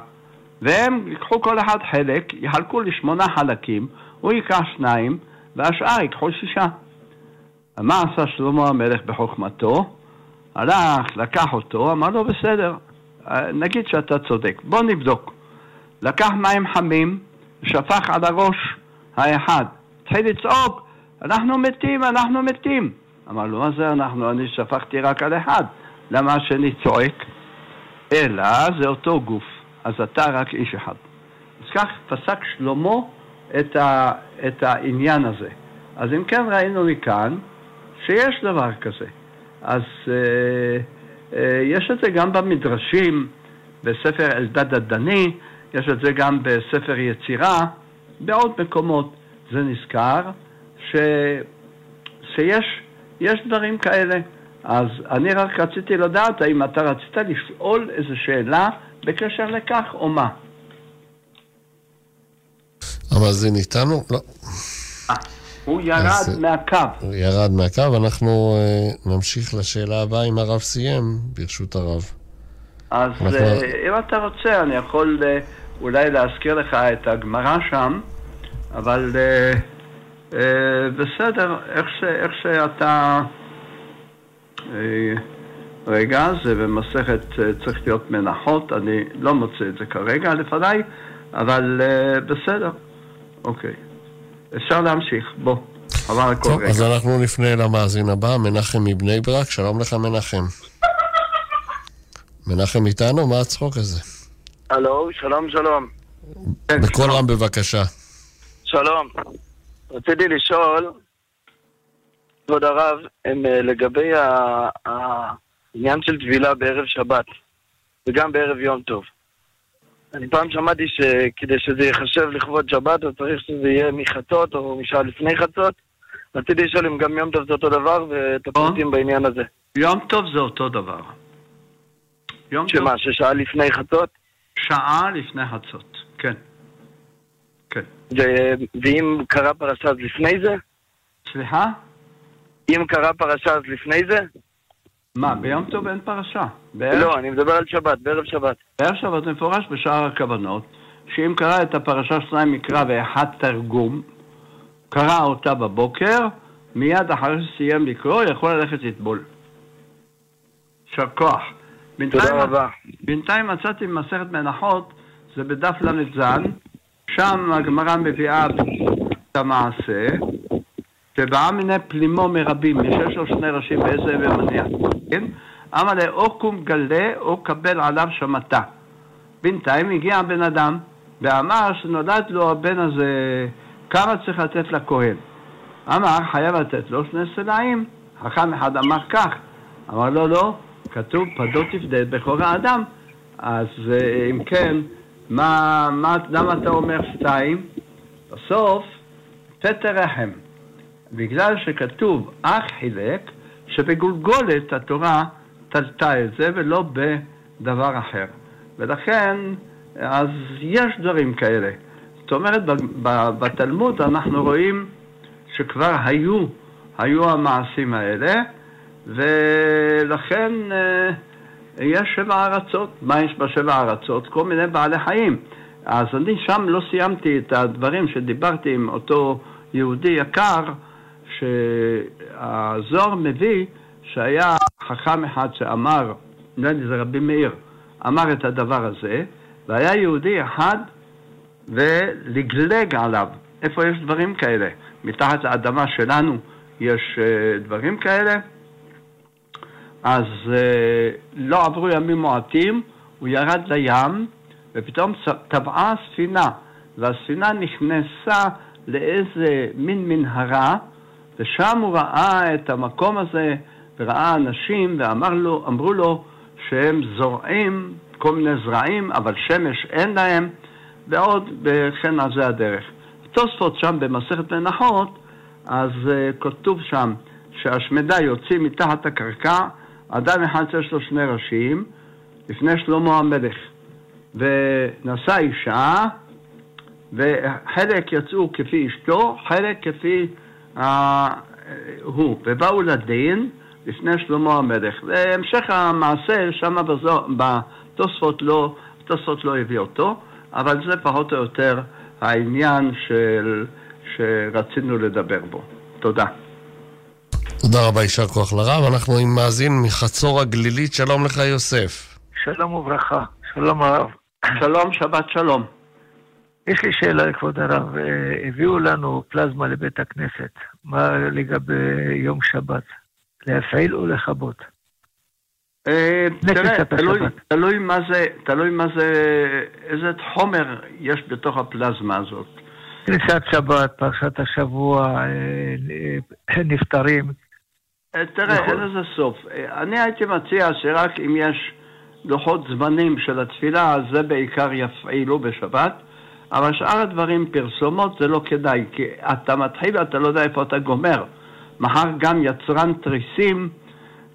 והם ייקחו כל אחד חלק, יחלקו לשמונה חלקים, הוא ייקח שניים, והשאר ייקחו שישה. מה עשה שלמה המלך בחוכמתו? הלך, לקח אותו, אמר לו, בסדר, נגיד שאתה צודק, בוא נבדוק. לקח מים חמים, שפך על הראש האחד, התחיל לצעוק, אנחנו מתים, אנחנו מתים. אמר לו, מה זה אנחנו? אני שפכתי רק על אחד, למה השני צועק? אלא זה אותו גוף, אז אתה רק איש אחד. אז כך פסק שלמה את, ה, את העניין הזה. אז אם כן ראינו מכאן שיש דבר כזה. אז אה, אה, יש את זה גם במדרשים, בספר אלדד הדני, יש את זה גם בספר יצירה, בעוד מקומות זה נזכר, ש, שיש יש דברים כאלה. אז אני רק רציתי לדעת האם אתה רצית לשאול איזו שאלה בקשר לכך או מה. המאזין איתנו? לא. הוא ירד אז, מהקו. הוא ירד מהקו, אנחנו uh, נמשיך לשאלה הבאה אם הרב סיים, ברשות הרב. אז אנחנו... uh, אם אתה רוצה, אני יכול uh, אולי להזכיר לך את הגמרא שם, אבל uh, uh, בסדר, איך, ש, איך שאתה... Uh, רגע, זה במסכת uh, צריך להיות מנחות, אני לא מוצא את זה כרגע לפניי, אבל uh, בסדר, אוקיי. אפשר להמשיך, בוא. עבר הכל טוב, רגע. אז אנחנו נפנה למאזין הבא, מנחם מבני ברק, שלום לך מנחם. מנחם איתנו? מה הצחוק הזה? הלו, שלום, שלום. בקול רם בבקשה. שלום. רציתי לשאול, כבוד הרב, הם, אה, לגבי ה- העניין של טבילה בערב שבת, וגם בערב יום טוב. אני פעם שמעתי שכדי שזה ייחשב לכבוד שבת, אז צריך שזה יהיה מחצות או משעה לפני חצות. רציתי לשאול אם גם יום טוב זה אותו דבר, ואת הפרטים בעניין הזה. יום טוב זה אותו דבר. יום טוב, שמה, ששעה לפני חצות? שעה לפני חצות, כן. ו- ואם קרה פרשה אז לפני זה? סליחה? אם קרה פרשה אז לפני זה? מה, ביום טוב אין פרשה. בערב- לא, אני מדבר על שבת, בערב שבת. בערב שבת מפורש בשאר הכוונות, שאם קרא את הפרשה שניים מקרא ואחד תרגום, קרא אותה בבוקר, מיד אחרי שסיים לקרוא, יכול ללכת לטבול. יישר כוח. בינתיים. בינתיים מצאתי במסכת מנחות, זה בדף ל"ז, שם הגמרא מביאה את המעשה, שבעה מיני פלימו מרבים, מי שיש לו שני ראשים באיזה ומניח, כן? אמר לה, או קום גלה או קבל עליו שמתה. בינתיים הגיע הבן אדם ואמר שנולד לו הבן הזה, כמה צריך לתת לכהן? אמר, חייב לתת לו שני סלעים. חכם אחד אמר כך, אמר לו, לא, כתוב פדו תפדה בכור האדם. אז אה, אם כן, מה, מה, למה אתה אומר שתיים? בסוף, תתר רחם. בגלל שכתוב אח חילק, שבגולגולת התורה תלתה את זה ולא בדבר אחר. ולכן, אז יש דברים כאלה. זאת אומרת, בתלמוד אנחנו רואים שכבר היו, היו המעשים האלה, ולכן אה, יש שבע ארצות. מה יש בשבע ארצות? כל מיני בעלי חיים. אז אני שם לא סיימתי את הדברים שדיברתי עם אותו יהודי יקר, שהזוהר מביא שהיה חכם אחד שאמר, נדמה לי זה רבי מאיר, אמר את הדבר הזה, והיה יהודי אחד ולגלג עליו. איפה יש דברים כאלה? מתחת לאדמה שלנו יש אה, דברים כאלה? אז אה, לא עברו ימים מועטים, הוא ירד לים, ופתאום טבעה ספינה, והספינה נכנסה לאיזה מין מנהרה, ושם הוא ראה את המקום הזה, וראה אנשים, ואמרו לו, שהם זורעים כל מיני זרעים, אבל שמש אין להם, ועוד, וכן על זה הדרך. תוספות שם במסכת מנחות, אז uh, כתוב שם שהשמדה יוצאים מתחת הקרקע, אדם אחד שיש לו שני ראשים, לפני שלמה המלך, ונשא אישה, וחלק יצאו כפי אשתו, חלק כפי הוא, ובאו לדין לפני שלמה המלך. והמשך המעשה שם בתוספות לא, התוספות לא הביא אותו, אבל זה פחות או יותר העניין של, שרצינו לדבר בו. תודה. תודה רבה, יישר כוח לרב. אנחנו עם מאזין מחצור הגלילית, שלום לך יוסף. שלום וברכה, שלום הרב. שלום, שבת שלום. יש לי שאלה לכבוד הרב, אה, הביאו לנו פלזמה לבית הכנסת, מה לגבי יום שבת? להפעיל או לכבות? אה, תראה, תלוי, מה זה, תלוי מה זה, איזה חומר יש בתוך הפלזמה הזאת. כניסת שבת, פרשת השבוע, אה, נפטרים. אה, תראה, נכון. אין לזה סוף. אני הייתי מציע שרק אם יש לוחות זמנים של התפילה, אז זה בעיקר יפעילו בשבת, אבל שאר הדברים, פרסומות, זה לא כדאי, כי אתה מתחיל ואתה לא יודע איפה אתה גומר. מחר גם יצרן תריסים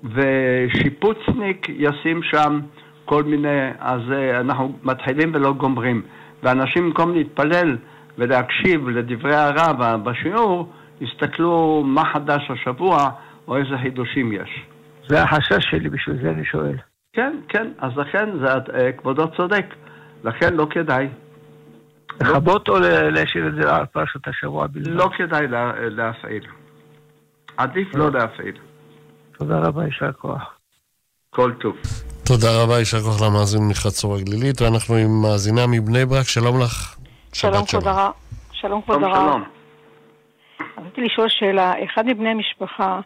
ושיפוצניק ישים שם כל מיני, אז אה, אנחנו מתחילים ולא גומרים. ואנשים במקום להתפלל ולהקשיב לדברי הרב בשיעור, יסתכלו מה חדש השבוע או איזה חידושים יש. זה החשש שלי, בשביל זה אני שואל. כן, כן, אז לכן זה, אה, כבודו צודק, לכן לא כדאי. לכבות או ל- להשאיר את זה על פרשת השבוע בלבד? לא כדאי לה, להפעיל. עדיף לא להפעיל. תודה רבה, יישר כוח. כל טוב. תודה רבה, יישר כוח למאזין מחצור הגלילית, ואנחנו עם מאזינה מבני ברק, שלום לך. שלום כבוד הרב. שלום כבוד הרב. שלום. רציתי לשאול שאלה. אחד מבני המשפחה,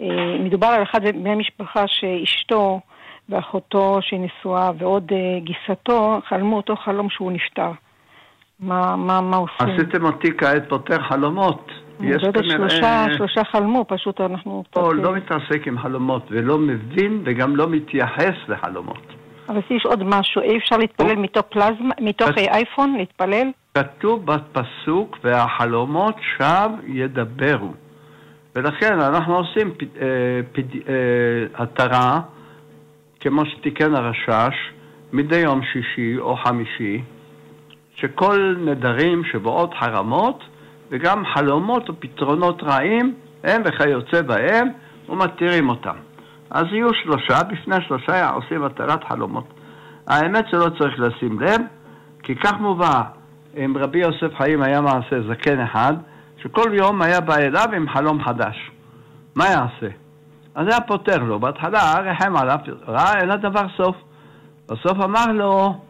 אה, מדובר על אחד מבני המשפחה שאשתו ואחותו שהיא נשואה ועוד אה, גיסתו חלמו אותו חלום שהוא נפטר. מה, מה, מה עושים? עשיתם אותי כעת פותח חלומות. לא יודעת, שלושה, שלושה חלמו, פשוט אנחנו... או, אה, לא מתעסק עם חלומות, ולא מבין וגם לא מתייחס לחלומות. אבל לשאול עוד משהו, אי אפשר להתפלל מתוך פלזמה, מתוך אייפון, להתפלל? כתוב בפסוק, והחלומות שווא ידברו. ולכן אנחנו עושים אה, אה, התרה, כמו שתיקן הרשש, מדי יום שישי או חמישי, שכל נדרים שבועות חרמות, וגם חלומות ופתרונות רעים, הם וכיוצא בהם, ומתירים אותם. אז יהיו שלושה, בפני שלושה עושים התרת חלומות. האמת שלא צריך לשים לב, כי כך מובא, עם רבי יוסף חיים היה מעשה זקן אחד, שכל יום היה בא אליו עם חלום חדש. מה יעשה? אז היה פותר לו, בהתחלה רחם עליו, ראה אין לדבר סוף. בסוף אמר לו, "אה,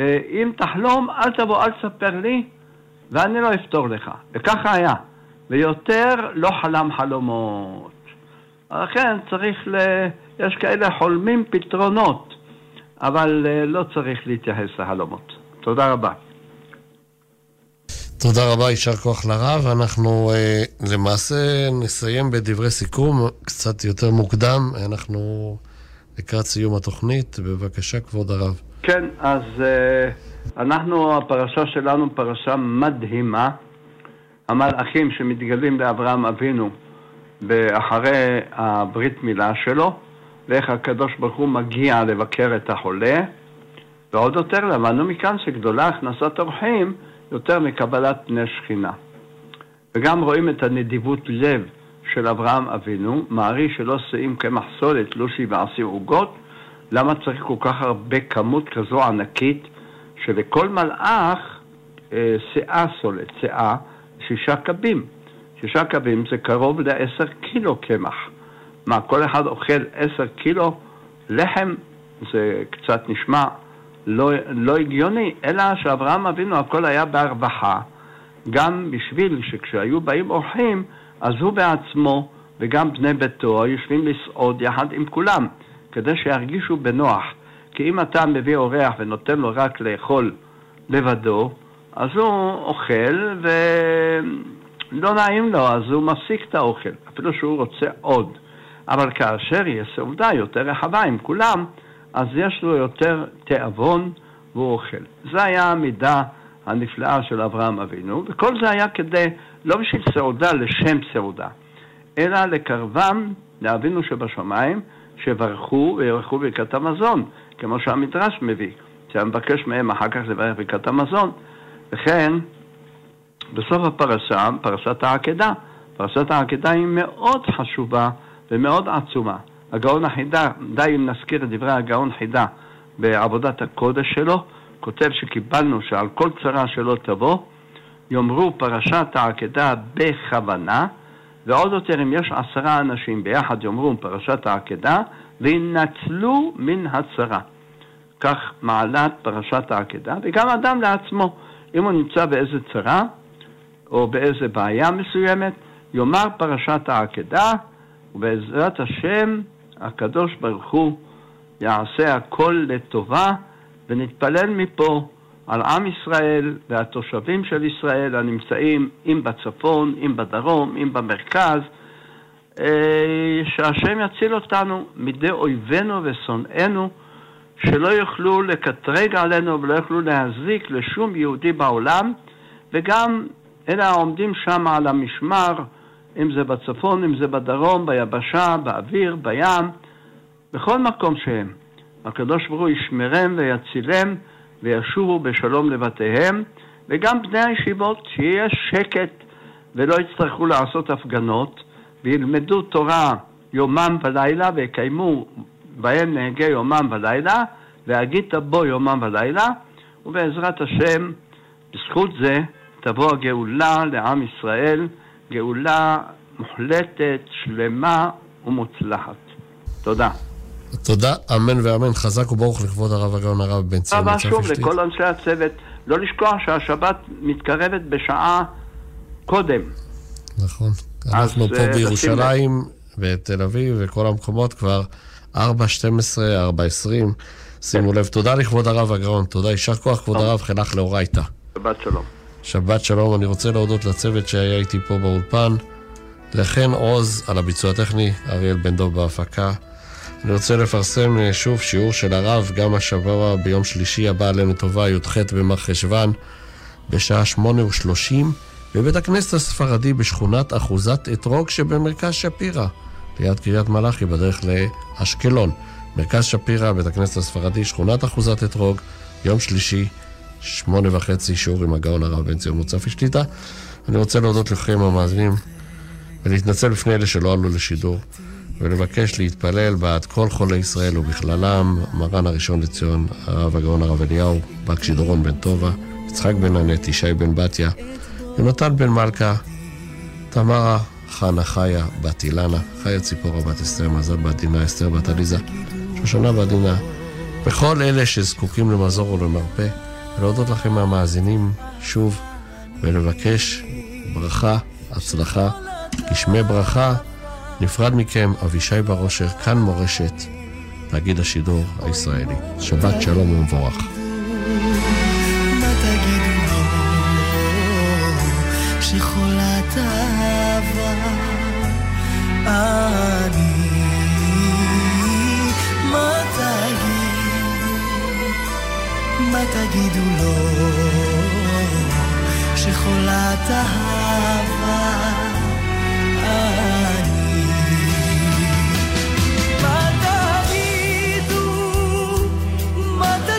אם תחלום, אל תבוא, אל תספר לי, ואני לא אפתור לך. וככה היה. ויותר לא חלם חלומות. לכן צריך ל... יש כאלה חולמים פתרונות, אבל אה, לא צריך להתייחס לחלומות. תודה רבה. תודה רבה, יישר כוח לרב. אנחנו אה, למעשה נסיים בדברי סיכום קצת יותר מוקדם. אנחנו לקראת סיום התוכנית. בבקשה, כבוד הרב. כן, אז אה, אנחנו, הפרשה שלנו פרשה מדהימה. המלאכים שמתגלים לאברהם אבינו אחרי הברית מילה שלו, ואיך הקדוש ברוך הוא מגיע לבקר את החולה. ועוד יותר למדנו מכאן שגדולה הכנסת אורחים יותר מקבלת פני שכינה. וגם רואים את הנדיבות לב של אברהם אבינו, מערי שלא שאים קמח סולת, לושי ועשיר עוגות, למה צריך כל כך הרבה כמות כזו ענקית, שלכל מלאך אה, שאה סולת, שאה, שישה קבים. שישה קבים זה קרוב לעשר קילו קמח. מה, כל אחד אוכל עשר קילו לחם? זה קצת נשמע לא, לא הגיוני, אלא שאברהם אבינו הכל היה בהרווחה, גם בשביל שכשהיו באים אורחים, אז הוא בעצמו וגם בני ביתו היו יושבים לסעוד יחד עם כולם, כדי שירגישו בנוח. כי אם אתה מביא אורח ונותן לו רק לאכול לבדו, אז הוא אוכל ולא נעים לו, אז הוא מפסיק את האוכל, אפילו שהוא רוצה עוד. אבל כאשר יש סעודה יותר רחבה עם כולם, אז יש לו יותר תיאבון והוא אוכל. זו הייתה המידה הנפלאה של אברהם אבינו, וכל זה היה כדי, לא בשביל סעודה לשם סעודה, אלא לקרבם לאבינו שבשמיים, שברכו ויברכו ברכת המזון, כמו שהמדרש מביא, שהיה מבקש מהם אחר כך לברך ברכת המזון. וכן, בסוף הפרשה, פרשת העקדה, פרשת העקדה היא מאוד חשובה ומאוד עצומה. הגאון החידה, די אם נזכיר את דברי הגאון חידה בעבודת הקודש שלו, כותב שקיבלנו שעל כל צרה שלא תבוא, יאמרו פרשת העקדה בכוונה, ועוד יותר אם יש עשרה אנשים ביחד יאמרו פרשת העקדה, וינצלו מן הצרה. כך מעלת פרשת העקדה, וגם אדם לעצמו, אם הוא נמצא באיזה צרה או באיזה בעיה מסוימת, יאמר פרשת העקדה, ובעזרת השם הקדוש ברוך הוא יעשה הכל לטובה, ונתפלל מפה על עם ישראל והתושבים של ישראל הנמצאים אם בצפון, אם בדרום, אם במרכז, אה, שהשם יציל אותנו מידי אויבינו ושונאינו, שלא יוכלו לקטרג עלינו ולא יוכלו להזיק לשום יהודי בעולם, וגם אלה העומדים שם על המשמר, אם זה בצפון, אם זה בדרום, ביבשה, באוויר, בים, בכל מקום שהם. הקדוש ברוך הוא ישמרם ויצילם וישובו בשלום לבתיהם, וגם בני הישיבות, שיהיה שקט ולא יצטרכו לעשות הפגנות, וילמדו תורה יומם ולילה ויקיימו בהם נהגי יומם ולילה, והגית בו יומם ולילה, ובעזרת השם, בזכות זה, תבוא הגאולה לעם ישראל, גאולה מוחלטת, שלמה ומוצלחת. תודה. תודה, אמן ואמן. חזק וברוך לכבוד הרב הגאון הרב בן ציון. תודה שוב לכל אנשי הצוות. לא לשכוח שהשבת מתקרבת בשעה קודם. נכון. אנחנו פה אה, בירושלים, בתל אביב, וכל המקומות כבר 4.12, 4.20. שימו לב. תודה לכבוד הרב הגאון. תודה, יישר כוח כבוד הרב, חינך לאורייתא. שבת שלום. שבת שלום. אני רוצה להודות לצוות שהיה איתי פה באולפן. לחן עוז על הביצוע הטכני, אריאל בן דב בהפקה. אני רוצה לפרסם אה, שוב שיעור של הרב, גם השבוע ביום שלישי הבא עלינו טובה, י"ח במרחשוון, בשעה שמונה ושלושים, בבית הכנסת הספרדי בשכונת אחוזת אתרוג שבמרכז שפירא, ליד קריית מלאכי, בדרך לאשקלון. מרכז שפירא, בית הכנסת הספרדי, שכונת אחוזת אתרוג, יום שלישי, שמונה וחצי, שיעור עם הגאון הרב בן ציון מוצפי שליטה. אני רוצה להודות לכם המאזינים ולהתנצל בפני אלה שלא עלו לשידור. ולבקש להתפלל בעד כל חולי ישראל ובכללם מרן הראשון לציון, הרב הגאון הרב אליהו, בקשי דורון בן טובה, יצחק בן ענת, ישי בן בתיה, יונתן בן מלכה, תמרה חנה חיה בת אילנה, חיה ציפורה בת אסתר, מזל בת דינה, אסתר בת עליזה, שושנה בת דינה, וכל אלה שזקוקים למזור ולמרפא, ולהודות לכם המאזינים שוב, ולבקש ברכה, הצלחה, גשמי ברכה. נפרד מכם אבישי ברושר, כאן מורשת, תאגיד השידור הישראלי. שבת שלום ומבורך. שחולת אהבה אני אהבה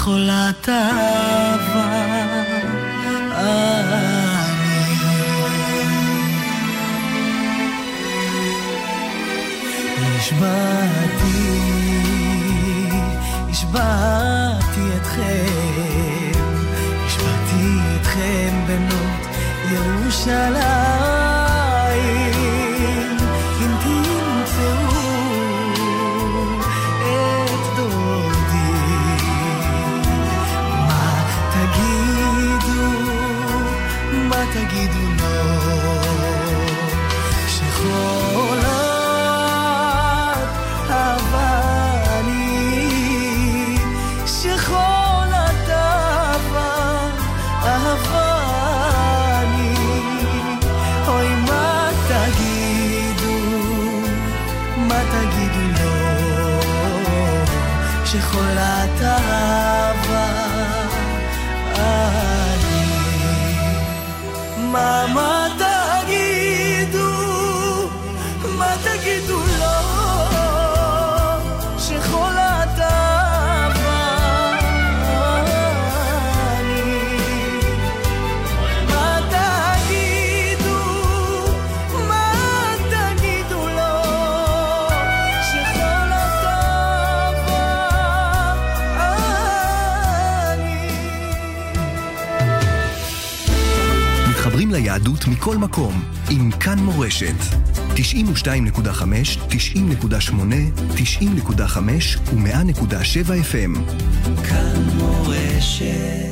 שחולת אהבה אני. נשבעתי, נשבעתי אתכם, נשבעתי אתכם בנות ירושלים מכל מקום עם כאן מורשת. 92.5, 90.8, 90.5 ו-100.7 FM. כאן מורשת